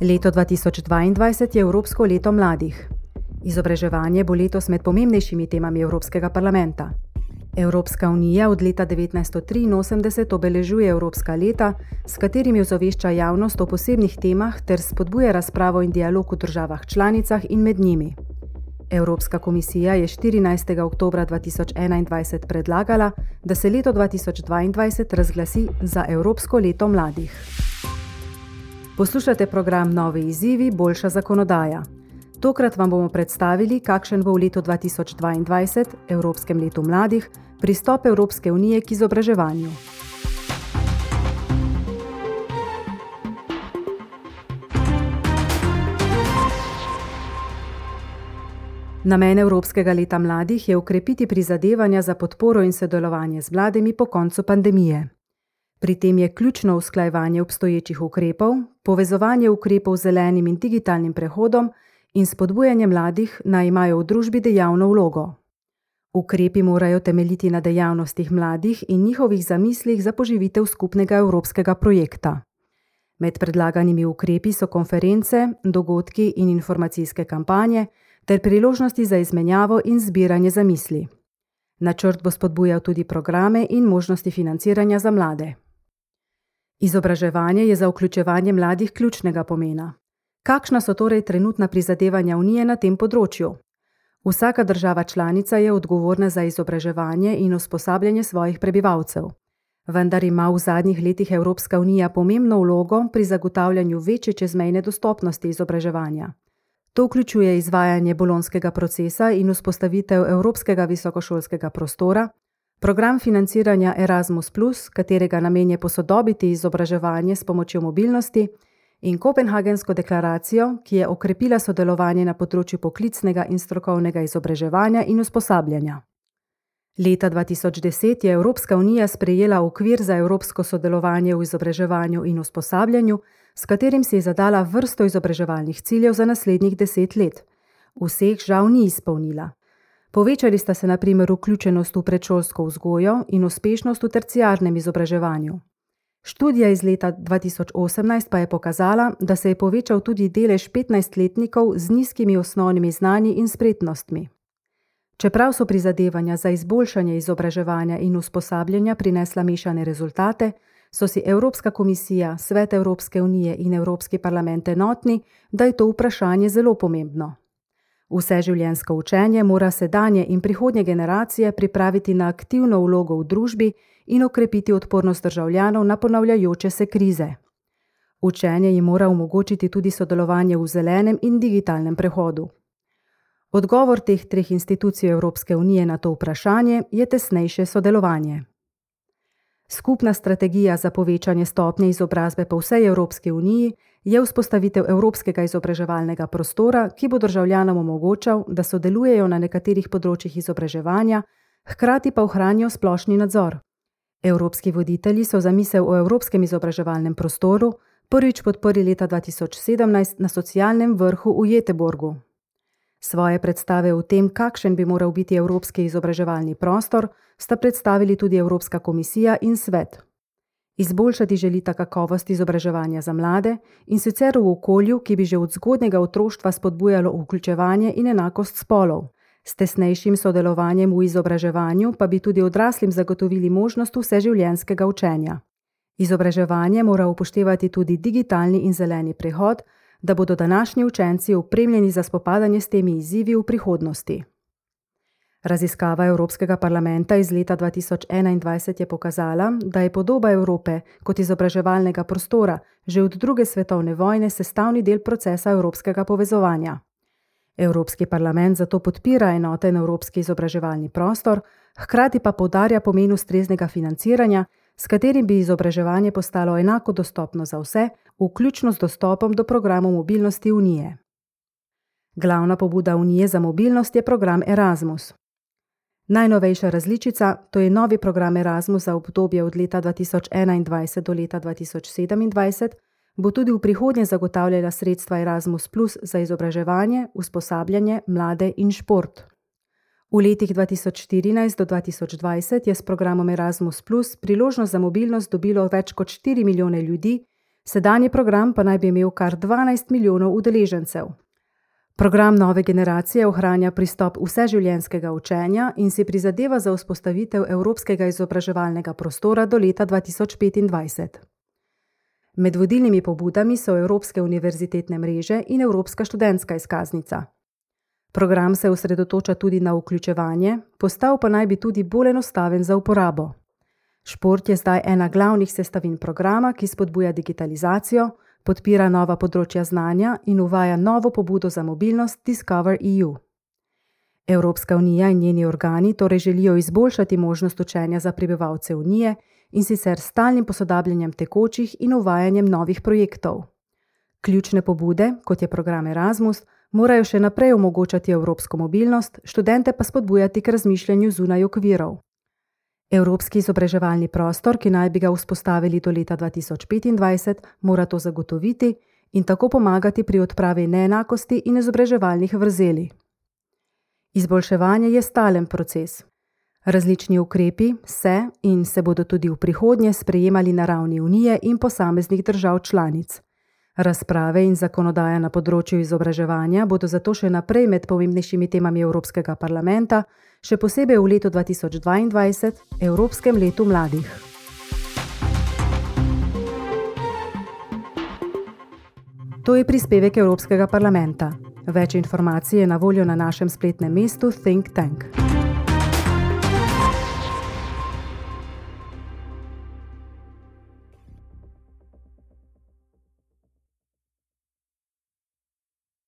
Leto 2022 je Evropsko leto mladih. Izobraževanje bo letos med pomembnejšimi temami Evropskega parlamenta. Evropska unija od leta 1983 obeležuje Evropska leta, s katerimi ozavešča javnost o posebnih temah ter spodbuja razpravo in dialog v državah članicah in med njimi. Evropska komisija je 14. oktober 2021 predlagala, da se leto 2022 razglasi za Evropsko leto mladih. Poslušate program Novi izzivi, boljša zakonodaja. Tokrat vam bomo predstavili, kakšen bo v letu 2022, Evropskem letu mladih, pristop Evropske unije k izobraževanju. Namen Evropskega leta mladih je ukrepiti prizadevanja za podporo in sodelovanje z mladimi po koncu pandemije. Pri tem je ključno usklajevanje obstoječih ukrepov, povezovanje ukrepov z zelenim in digitalnim prehodom in spodbujanje mladih naj imajo v družbi dejavno vlogo. Ukrepi morajo temeljiti na dejavnostih mladih in njihovih zamislih za poživitev skupnega evropskega projekta. Med predlaganimi ukrepi so konference, dogodki in informacijske kampanje ter priložnosti za izmenjavo in zbiranje zamisli. Načrt bo spodbujal tudi programe in možnosti financiranja za mlade. Izobraževanje je za vključevanje mladih ključnega pomena. Kakšna so torej trenutna prizadevanja Unije na tem področju? Vsaka država članica je odgovorna za izobraževanje in usposabljanje svojih prebivalcev. Vendar ima v zadnjih letih Evropska unija pomembno vlogo pri zagotavljanju večje čezmejne dostopnosti izobraževanja. To vključuje izvajanje bolonskega procesa in vzpostavitev Evropskega visokošolskega prostora, program financiranja Erasmus, katerega namen je posodobiti izobraževanje s pomočjo mobilnosti in Kopenhagensko deklaracijo, ki je okrepila sodelovanje na področju poklicnega in strokovnega izobraževanja in usposabljanja. Leta 2010 je Evropska unija sprejela okvir za evropsko sodelovanje v izobraževanju in usposabljanju, s katerim si je zadala vrsto izobraževalnih ciljev za naslednjih deset let. Vseh žal ni izpolnila. Povečali sta se na primer vključenost v predšolsko vzgojo in uspešnost v terciarnem izobraževanju. Študija iz leta 2018 pa je pokazala, da se je povečal tudi delež 15-letnikov z nizkimi osnovnimi znanji in spretnostmi. Čeprav so prizadevanja za izboljšanje izobraževanja in usposabljanja prinesla mešane rezultate, so si Evropska komisija, Svet Evropske unije in Evropski parlament enotni, da je to vprašanje zelo pomembno. Vse življensko učenje mora sedanje in prihodnje generacije pripraviti na aktivno vlogo v družbi in okrepiti odpornost državljanov na ponavljajoče se krize. Učenje jim mora omogočiti tudi sodelovanje v zelenem in digitalnem prehodu. Odgovor teh treh institucij Evropske unije na to vprašanje je tesnejše sodelovanje. Skupna strategija za povečanje stopnje izobrazbe po vsej Evropski uniji je vzpostavitev Evropskega izobraževalnega prostora, ki bo državljanom omogočal, da sodelujejo na nekaterih področjih izobraževanja, hkrati pa ohranijo splošni nadzor. Evropski voditelji so zamisel o Evropskem izobraževalnem prostoru prvič podprli leta 2017 na socialnem vrhu v Jeteborgu. Svoje predstave o tem, kakšen bi moral biti Evropski izobraževalni prostor, sta predstavili tudi Evropska komisija in svet. Izboljšati želita kakovost izobraževanja za mlade in sicer v okolju, ki bi že od zgodnega otroštva spodbujalo vključevanje in enakost spolov. S tesnejšim sodelovanjem v izobraževanju pa bi tudi odraslim zagotovili možnost vseživljenjskega učenja. Izobraževanje mora upoštevati tudi digitalni in zeleni prehod, da bodo današnji učenci opremljeni za spopadanje s temi izzivi v prihodnosti. Raziskava Evropskega parlamenta iz leta 2021 je pokazala, da je podoba Evrope kot izobraževalnega prostora že od druge svetovne vojne sestavni del procesa evropskega povezovanja. Evropski parlament zato podpira enoten evropski izobraževalni prostor, hkrati pa podarja pomen ustreznega financiranja, s katerim bi izobraževanje postalo enako dostopno za vse, vključno s dostopom do programov mobilnosti Unije. Glavna pobuda Unije za mobilnost je program Erasmus. Najnovejša različica, to je novi program Erasmus za obdobje od leta 2021 do leta 2027, bo tudi v prihodnje zagotavljala sredstva Erasmus Plus za izobraževanje, usposabljanje, mlade in šport. V letih 2014 do 2020 je s programom Erasmus Plus priložnost za mobilnost dobilo več kot 4 milijone ljudi, Sedanji program pa naj bi imel kar 12 milijonov udeležencev. Program nove generacije ohranja pristop vseživljenjskega učenja in si prizadeva za vzpostavitev evropskega izobraževalnega prostora do leta 2025. Med vodilnimi pobudami so Evropske univerzitetne mreže in Evropska študentska izkaznica. Program se osredotoča tudi na vključevanje, postal pa naj bi tudi bolj enostaven za uporabo. Šport je zdaj ena glavnih sestavin programa, ki spodbuja digitalizacijo, podpira nova področja znanja in uvaja novo pobudo za mobilnost Discover EU. Evropska unija in njeni organi torej želijo izboljšati možnost učenja za prebivalce unije in sicer s stalnim posodabljanjem tekočih in uvajanjem novih projektov. Ključne pobude, kot je program Erasmus, morajo še naprej omogočati evropsko mobilnost, študente pa spodbujati k razmišljanju zunaj okvirov. Evropski izobraževalni prostor, ki naj bi ga vzpostavili do leta 2025, mora to zagotoviti in tako pomagati pri odpravi neenakosti in izobraževalnih vrzeli. Izboljševanje je stalen proces. Različni ukrepi se in se bodo tudi v prihodnje sprejemali na ravni Unije in posameznih držav članic. Razprave in zakonodaja na področju izobraževanja bodo zato še naprej med pomembnejšimi temami Evropskega parlamenta, še posebej v letu 2022, Evropskem letu mladih. To je prispevek Evropskega parlamenta. Več informacij je na voljo na našem spletnem mestu Think Tank.